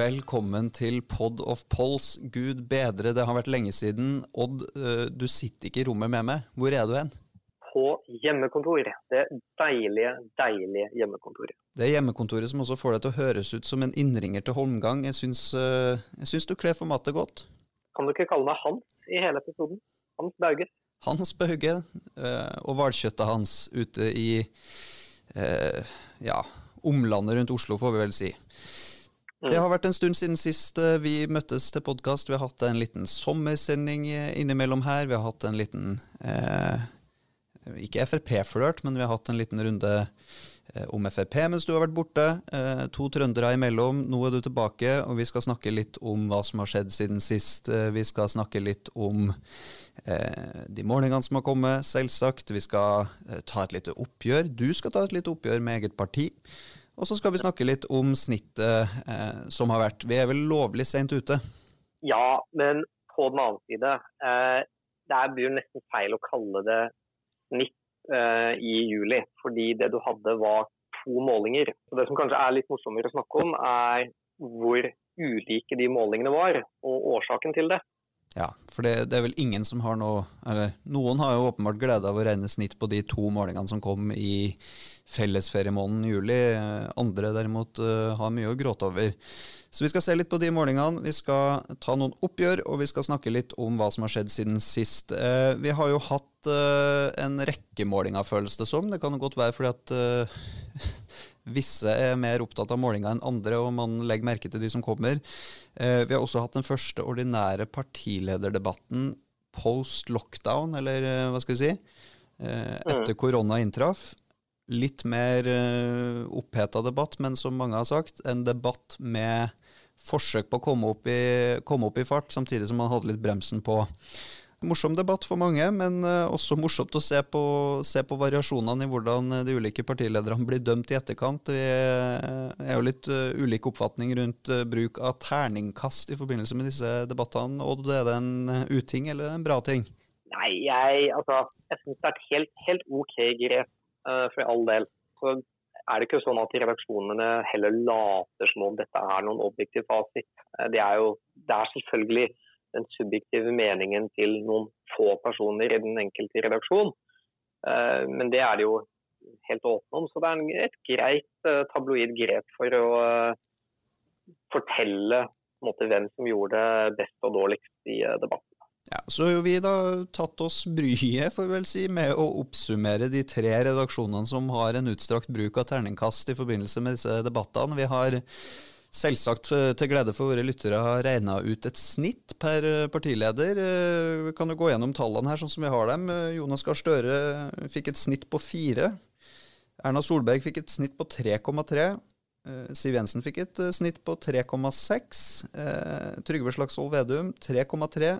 Velkommen til Pod of Pols. Gud bedre, det har vært lenge siden. Odd, eh, du sitter ikke i rommet med meg. Hvor er du hen? På hjemmekontor. Det deilige, deilige hjemmekontoret. Det er hjemmekontoret som også får deg til å høres ut som en innringer til Holmgang. Jeg syns, eh, jeg syns du kler formatet godt. Kan du ikke kalle meg Hans i hele episoden? Hans Bauge. Hans Bauge eh, og hvalkjøttet hans ute i ja, omlandet rundt Oslo, får vi vel si. Det har vært en stund siden sist eh, vi møttes til podkast. Vi har hatt en liten sommersending eh, innimellom her. Vi har hatt en liten eh, Ikke Frp-flørt, men vi har hatt en liten runde eh, om Frp mens du har vært borte. Eh, to trøndere imellom. Nå er du tilbake, og vi skal snakke litt om hva som har skjedd siden sist. Eh, vi skal snakke litt om de målingene som har kommet, selvsagt. Vi skal ta et lite oppgjør. Du skal ta et lite oppgjør med eget parti. Og så skal vi snakke litt om snittet eh, som har vært. Vi er vel lovlig sent ute? Ja, men på den annen side eh, Det blir nesten feil å kalle det snitt eh, i juli. Fordi det du hadde var to målinger. Så Det som kanskje er litt morsommere å snakke om, er hvor ulike de målingene var, og årsaken til det. Ja, for det, det, er vel ingen som har noe Eller noen har jo åpenbart glede av å regne snitt på de to målingene som kom i fellesferiemåneden juli. Andre derimot uh, har mye å gråte over. Så vi skal se litt på de målingene. Vi skal ta noen oppgjør, og vi skal snakke litt om hva som har skjedd siden sist. Uh, vi har jo hatt uh, en rekke målinger, føles det som. Det kan jo godt være fordi at Visse er mer opptatt av målinga enn andre, og man legger merke til de som kommer. Eh, vi har også hatt den første ordinære partilederdebatten post lockdown, eller eh, hva skal vi si, eh, etter mm. korona inntraff. Litt mer oppheta debatt, men som mange har sagt, en debatt med forsøk på å komme opp i, komme opp i fart, samtidig som man hadde litt bremsen på. Morsom debatt for mange, men eh, også morsomt å se på, se på variasjonene i hvordan eh, de ulike partilederne blir dømt i etterkant. Det er jo litt uh, ulik oppfatning rundt bruk av terningkast i forbindelse med disse debattene. Odd, er det en uting eller en bra ting? Nei, jeg, altså, jeg syns det er et helt, helt OK grep for all del. Så er det ikke sånn at redaksjonene heller later som om dette er noen objektiv fasit. Det er jo det er selvfølgelig den subjektive meningen til noen få personer i den enkelte redaksjon. Eh, men det er det jo helt åpne om, så det er et greit eh, tabloid grep for å eh, fortelle måte, hvem som gjorde det best og dårligst i debatten. Ja, så har vi da tatt oss bryet får vi vel si, med å oppsummere de tre redaksjonene som har en utstrakt bruk av terningkast i forbindelse med disse debattene. Vi har selvsagt eh, til glede for våre lyttere har regna ut et snitt per eh, partileder. Eh, vi kan jo gå gjennom tallene her sånn som vi har dem. Jonas Gahr Støre fikk et snitt på fire. Erna Solberg fikk et snitt på 3,3. Siv Jensen fikk et snitt på 3,6. Trygve Slagsvold Vedum 3,3.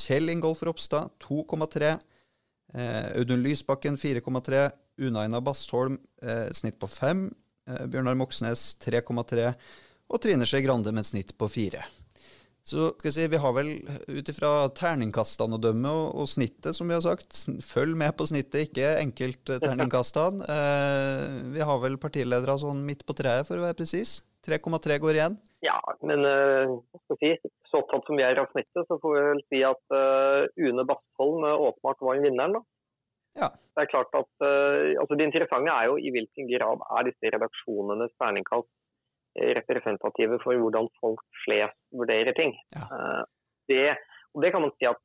Kjell Ingolf Ropstad 2,3. Audun Lysbakken 4,3. Unaina Bastholm snitt på 5. Bjørnar Moxnes 3,3 og Trine Skei Grande med et snitt på fire. Så skal jeg si, vi har vel ut ifra terningkastene å dømme og, og, snittet, som vi har sagt, følg med på snittet, ikke enkeltterningkastene. Eh, vi har vel partiledere sånn midt på treet, for å være presis. 3,3 går igjen. Ja, men uh, si, så opptatt som vi er av snittet, så får vi vel si at uh, Une Bastholm åpenbart var vinneren. da. Ja. Det er klart at, uh, altså Det interessante er jo i hvilken grad er disse redaksjonenes terningkast representative for hvordan folk flest vurderer ting. Ja. Eh, det, og det kan man si at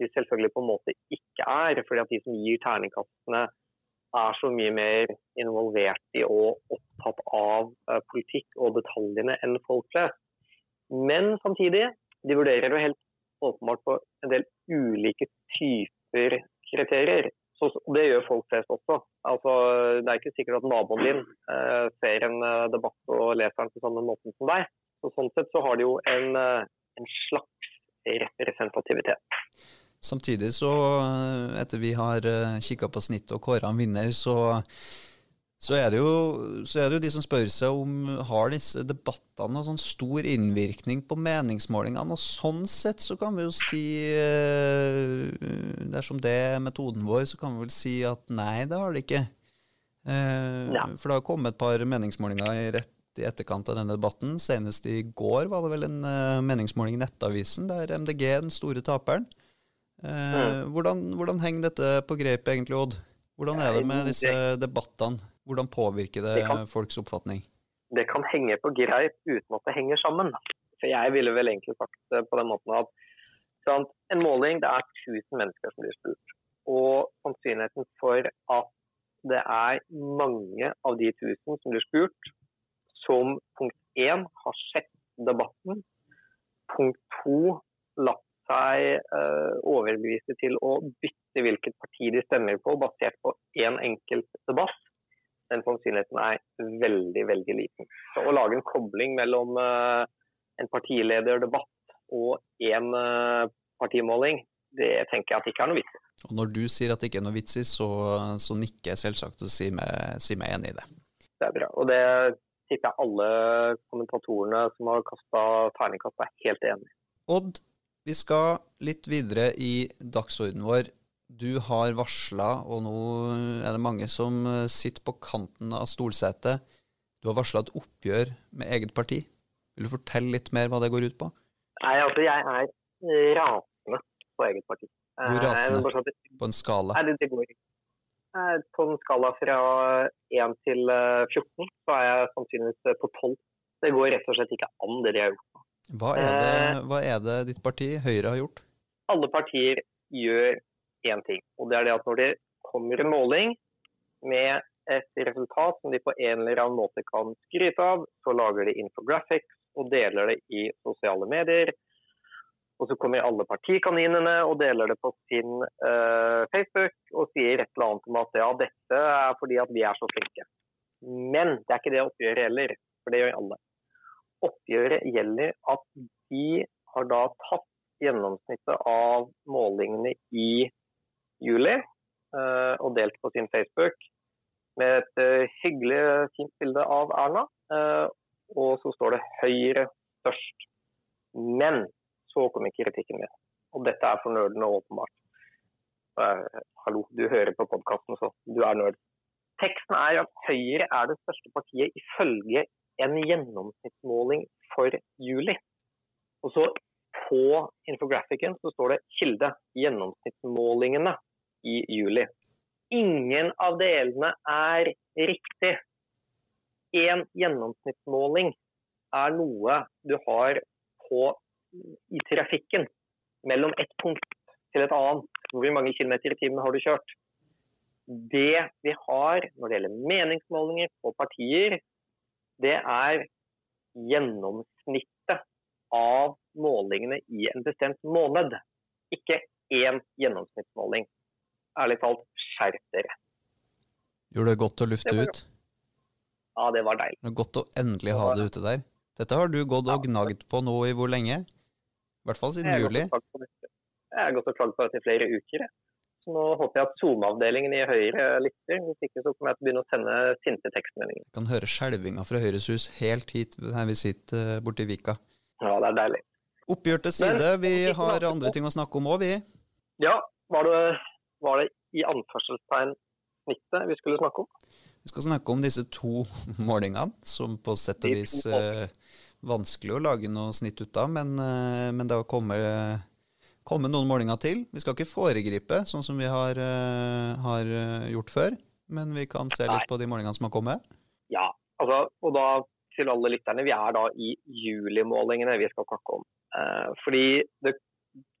de selvfølgelig på en måte ikke er. fordi at de som gir terningkastene er så mye mer involvert i og opptatt av uh, politikk og detaljene enn folk flest. Men samtidig, de vurderer jo helt åpenbart på en del ulike typer kriterier. Så, det gjør folk flest også. Altså, det er ikke sikkert at naboen din eh, ser en uh, debatt og leser den på samme måten som deg. Så, sånn sett så har det jo en, uh, en slags representativitet. Samtidig så, eh, etter vi har kikka på snittet og kåra en vinner, så så er, det jo, så er det jo de som spør seg om har disse debattene noen sånn stor innvirkning på meningsmålingene. Og sånn sett så kan vi jo si eh, Dersom det er metoden vår, så kan vi vel si at nei, det har det ikke. Eh, for det har kommet et par meningsmålinger i rett i etterkant av denne debatten. Senest i går var det vel en uh, meningsmåling i Nettavisen der MDG er den store taperen. Mm. hvordan, hvordan, henger dette på grepet egentlig, Odd? Hvordan er det med disse debattene? Hvordan påvirker det, det kan, folks oppfatning? Det kan henge på greip uten at det henger sammen. For jeg ville vel egentlig sagt på den måten at sant, en måling det er 1000 mennesker som blir spurt. Og sannsynligheten for at det er mange av de 1000 som blir spurt, som punkt én har sett debatten, punkt to latt seg uh, overbevise til å bytte hvilket parti de stemmer på, basert på én en enkelt debatt, den sannsynligheten er veldig, veldig liten. Så å lage en kobling mellom uh, en partilederdebatt og en uh, partimåling, det tenker jeg at det ikke er noe vits i. Og Når du sier at det ikke er noe vits i, så, så nikker jeg selvsagt og sier meg, sier meg enig i det. Det er bra. Og det tipper jeg alle kommentatorene som har kasta terningkast, er helt enig i. Odd, vi skal litt videre i dagsordenen vår. Du har varsla, og nå er det mange som sitter på kanten av stolsetet. Du har varsla et oppgjør med eget parti. Vil du fortelle litt mer hva det går ut på? Nei, altså jeg er rasende på eget parti. Du er rasende? På en skala? Nei, det, det går ikke. Eh, på en skala fra 1 til 14 eh, så er jeg sannsynligvis på 12. Det går rett og slett ikke an, det de har gjort. Hva er det, hva er det ditt parti, Høyre, har gjort? Alle partier gjør én ting. Og det er det at når det kommer en måling med et resultat som de på en eller annen måte kan skryte av, så lager de infographics og deler det i sosiale medier. Og så kommer alle partikaninene og deler det på sin uh, Facebook og sier et eller annet om at ja, dette er fordi at vi er så flinke. Men det er ikke det oppgjøret gjelder, for det gjør alle. Oppgjøret gjelder at de har da tatt gjennomsnittet av målingene i juli uh, og delt på sin Facebook med et uh, hyggelig, fint bilde av Erna. og så står det Høyre størst. Men så kom ikke kritikken min. Og dette er for nerdene åpenbart. Hallo, du hører på podkasten, så du er nerd. Teksten er at Høyre er det største partiet ifølge en gjennomsnittsmåling for juli. Og så på infographicen så står det kilde. Gjennomsnittsmålingene i juli. Ingen av delene er riktig. En gjennomsnittsmåling er noe du har på i trafikken mellom ett punkt til et annet. Hvor mange kilometer i timen har du kjørt? Det vi har når det gjelder meningsmålinger på partier, det er gjennomsnittet av målingene i en bestemt måned. Ikke én gjennomsnittsmåling. Ærlig talt, skjerp dere. Gjorde det godt å lufte det ut? Ja, det var deilig. Det var godt å endelig ha det ute der. Dette har du gått og gnagd på nå i hvor lenge? I hvert fall siden jeg juli. Jeg har gått og klagd på dette i flere uker. Så nå håper jeg at SoMe-avdelingen i Høyre lytter. Hvis ikke så kommer jeg til å begynne å sende sinte tekstmeldinger. Du kan høre skjelvinga fra Høyres hus helt hit her vi sitter eh, borti Vika. Ja, det er deilig. Oppgjør til side. Vi har andre ting å snakke om òg, vi. Ja. Var det, var det i anførselstegn snittet vi skulle snakke om? Vi skal snakke om disse to målingene, som på sett og vis eh, vanskelig å lage noe snitt ut av, men, eh, men det har kommet, kommet, noen målinger til. Vi skal ikke foregripe, sånn som vi har, eh, har eh, gjort før, men vi kan se litt på de målingene som har kommet. Ja, altså, og da til alle lytterne, vi er da i julimålingene vi skal snakke om. Eh, fordi, det,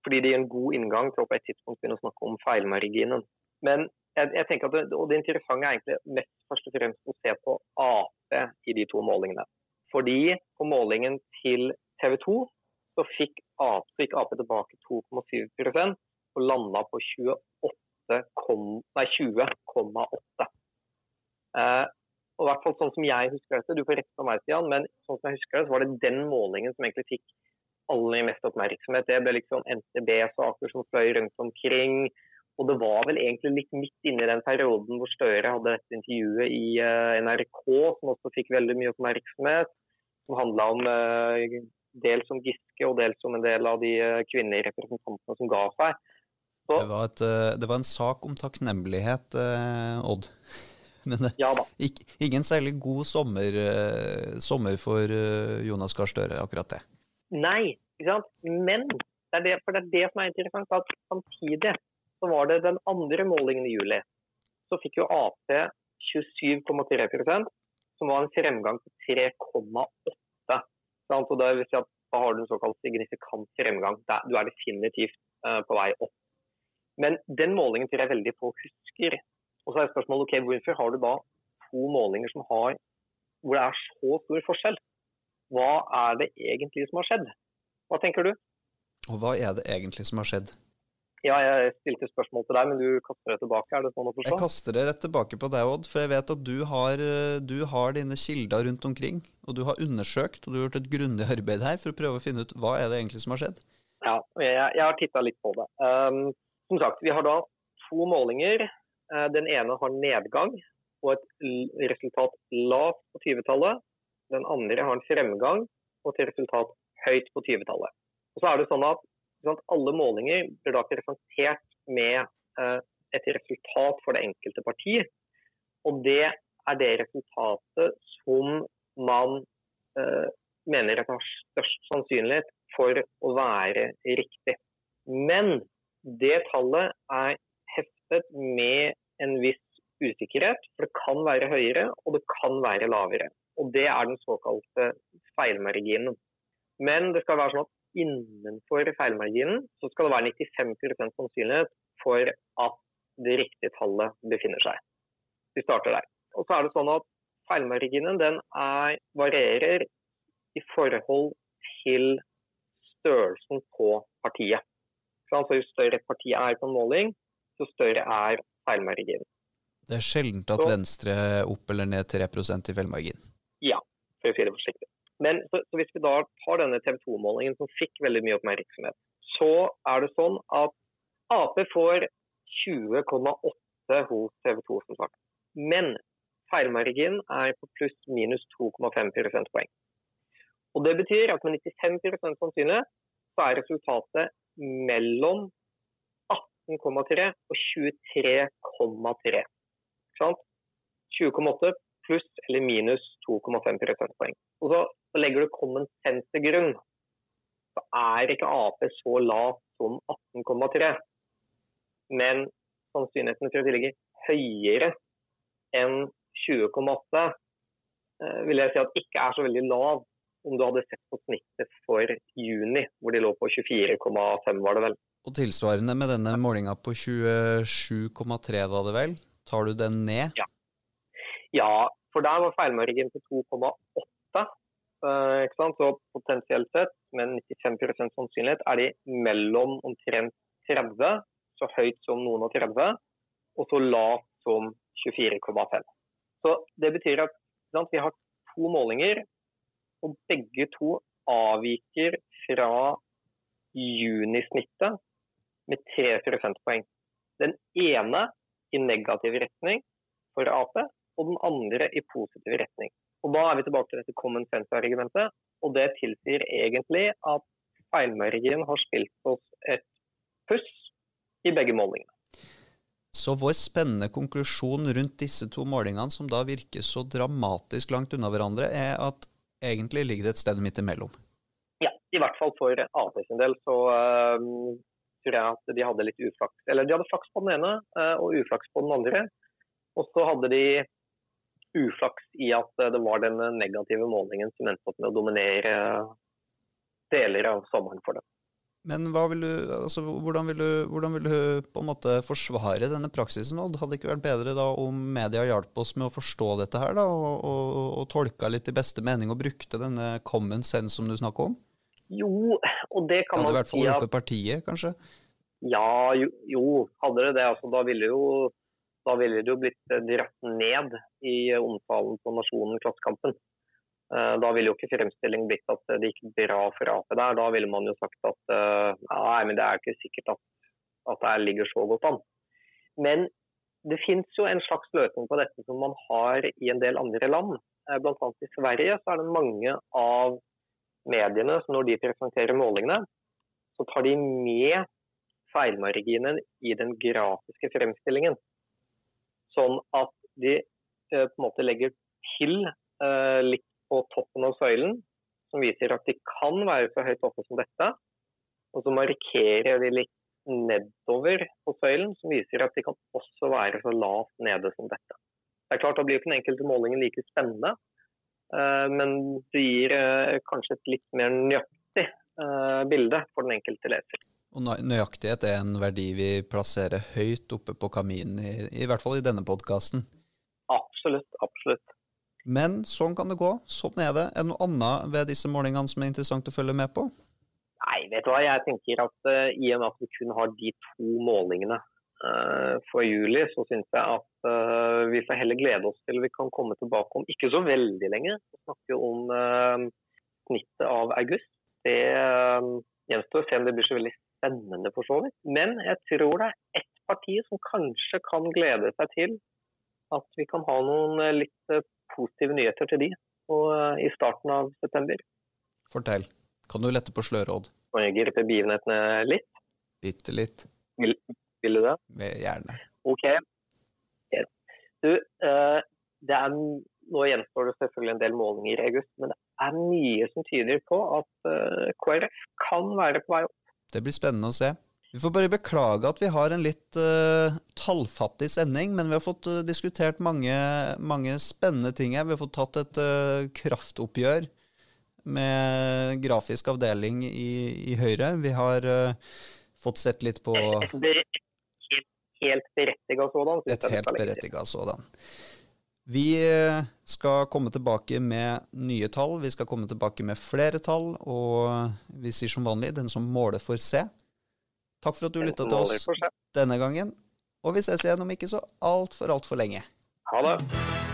fordi, det, gir en god inngang til å på et tidspunkt begynne å snakke om feilmarginen. Men jeg, jeg tenker at det, og det interessante er egentlig mest først og fremst å se på Ap i de to målingene. Fordi på målingen til TV 2 så fikk Ap, så gikk Ap tilbake 2,7 og landa på 20,8. Eh, og hvert fall sånn som jeg husker det, Du får rette på meg, Stian, men sånn som jeg husker det, så var det den målingen som egentlig fikk aller mest oppmerksomhet. Det ble liksom NTB-saker som fløy rundt omkring. Og det var vel egentlig litt midt inne i den perioden hvor Støre hadde dette intervjuet i uh, NRK, som også fikk veldig mye oppmerksomhet. Som handla om uh, dels om Giske og dels om en del av de uh, kvinnerepresentantene som ga seg. Så, det, var et, det, var en sak om takknemlighet, Odd. Men det, ja, ikke, ingen særlig god sommer, sommer for Jonas Gahr Støre, akkurat det. Nei, ikke sant. Men det er det, for det er det som er interessant, at samtidig så var det den andre målingen i juli. Så fikk jo Ap 27,3% som var en fremgang på 3,8. Og det vil si at da har du en såkalt signifikant fremgang. Du er definitivt uh, på vei opp. Men den målingen tror jeg veldig få husker. Og så er spørsmålet ok, hvorfor har du da to målinger har, hvor det er så stor forskjell? Hva er det egentlig som har skjedd? Hva tenker du? Og hva er det egentlig som har skjedd? Ja, jeg stilte spørsmål til deg, men du kaster det tilbake. Er det sånn å forstå? Jeg kaster det rett tilbake på deg, Odd. For jeg vet at du har, du har dine kilder rundt omkring. Og du har undersøkt og du har gjort et grundig arbeid her for å prøve å finne ut hva er det egentlig som har skjedd. Ja, jeg, jeg har titta litt på det. Um, som sagt, vi har da to målinger. Uh, den ene har nedgang og et resultat lavt på 20-tallet. Den andre har en fremgang og et resultat høyt på 20-tallet. Og så er det sånn at alle målinger blir da presentert med eh, et resultat for det enkelte parti. Og det er det resultatet som man eh, mener at har størst sannsynlighet for å være riktig. Men det tallet er heftet med en viss usikkerhet, for det kan være høyere og det kan være lavere. Og Det er den såkalte feilmarginen. Men det skal være sånn at innenfor feilmarginen så skal det være 95% sannsynlighet for at det riktige tallet befinner seg. Vi starter der. Og så er det sånn at Feilmarginen den er, varierer i forhold til størrelsen på partiet. Så jo større partiet er på en måling, så større er feilmarginen. Det er sjeldent at så, Venstre opp eller ned 3% i feilmargin? Ja, for å si det forsiktig. Men så, så hvis vi da tar denne TV 2-målingen som fikk veldig mye oppmerksomhet, så er det sånn at Ap får 20,8 hos TV 2, som sagt. Men feilmarginen er på pluss-minus 2,5 prosentpoeng. Og Det betyr at med 95% sannsynlighet så er resultatet mellom 18,3 og 23,3. 20,8 pluss eller minus 2,5 prosentpoeng. Og så så legger du common sense til grunn, så er ikke Ap så lavt som 18,3. Men sannsynligheten for at de ligger høyere enn 20,8 eh, vil jeg si at ikke er så veldig lav om du hadde sett på snittet for juni, hvor de lå på 24,5 var det vel. Og tilsvarende med denne målinga på 27,3 var det vel, tar du den ned? Ja, ja for der var feilmarginen til 2,8 Eh, så potensielt sett, med 95% sannsynlighet, er de mellom omtrent 30, så høyt som noen og 30, og så lavt som 24,5. Så Det betyr at sant, vi har to målinger, og begge to avviker fra junisnittet med 3 prosentpoeng. Den ene i negativ retning for Ap, og den andre i positiv retning. Og Da er vi tilbake til dette common sense-argumentet. og Det tilsier egentlig at feilmarginen har spilt oss et puss i begge målingene. Så vår spennende konklusjon rundt disse to målingene, som da virker så dramatisk langt unna hverandre, er at egentlig ligger det et sted midt imellom? Ja, i hvert fall for Ap sin del så uh, tror jeg at de hadde litt uflaks. Eller de hadde flaks på den ene uh, og uflaks på den andre. Og så hadde de uflaks i at det var den negative målingen som endte opp med å dominere deler av sommeren for dem. Men vil du, altså, hvordan, vil du, hvordan, vil du, på en måte forsvare denne praksisen? Odd? Hadde det ikke vært bedre da om media hjalp oss med å forstå dette her, da, og, og, og tolka litt i beste mening og brukte denne common sense som du snakker om? Jo, og det kan man si at... Hadde i hvert fall hjulpet partiet, kanskje? Ja, jo, jo hadde det det. Altså, da ville jo da ville det jo blitt eh, dratt ned i omtalen på Nasjonen Klassekampen. Eh, da ville jo ikke fremstillingen blitt at det gikk bra for Ap der. Da ville man jo sagt at eh, nei, men det er ikke sikkert at, at det ligger så godt an. Men det finnes jo en slags løsning på dette som man har i en del andre land. Bl.a. i Sverige så er det mange av mediene som når de presenterer målingene, så tar de med feilmarginen i den grafiske fremstillingen. Sånn at de på en måte legger til litt på toppen av søylen, som viser at de kan være så høyt oppe som dette. Og så markerer de litt nedover på søylen, som viser at de kan også være så lavt nede som dette. Det er klart Da blir ikke den enkelte målingen like spennende, eh, men det gir eh, kanskje et litt mer nøyaktig eh, bilde for den enkelte leser. Og Nøyaktighet er en verdi vi plasserer høyt oppe på kaminen, i, i hvert fall i denne podkasten. Absolutt, absolutt. Men sånn kan det gå. Sånn er det. Er det noe annet ved disse målingene som er interessant å følge med på? Nei, vet du hva. Jeg tenker at uh, i og med at vi kun har de to målingene uh, for juli, så syns jeg at uh, vi får heller glede oss til vi kan komme tilbake om ikke så veldig lenge. Vi snakker om snittet av august. Det gjenstår å se om det blir så veldig spennende for så vidt. Men jeg tror det er ett parti som kanskje kan glede seg til at vi kan ha noen litt positive nyheter til de eh, i starten av september. Fortell. Kan du lette på sløråd? Kan jeg gripe begivenhetene litt? Bitte litt. Vil, vil, du det? Gjerne. OK. Du, uh, det er, nå gjenstår det selvfølgelig en del målinger i august, men det er mye som tyder på at eh, KrF kan være på vei opp. Det blir spennende å se. Vi får bare beklage at vi har en litt uh, tallfattig sending, men vi har fått uh, diskutert mange, mange, spennende ting her. Vi har fått tatt et uh, kraftoppgjør med grafisk avdeling i, i Høyre. Vi har fått sett litt på Et helt berettiga sådan. Et helt berettiga sådan. Vi skal komme tilbake med nye tall. Vi skal komme tilbake med flere tall. Og vi sier som vanlig, den som måler, får se. Takk for at du lytta til oss denne gangen. Og vi ses igjen om ikke så altfor, altfor lenge. Ha det.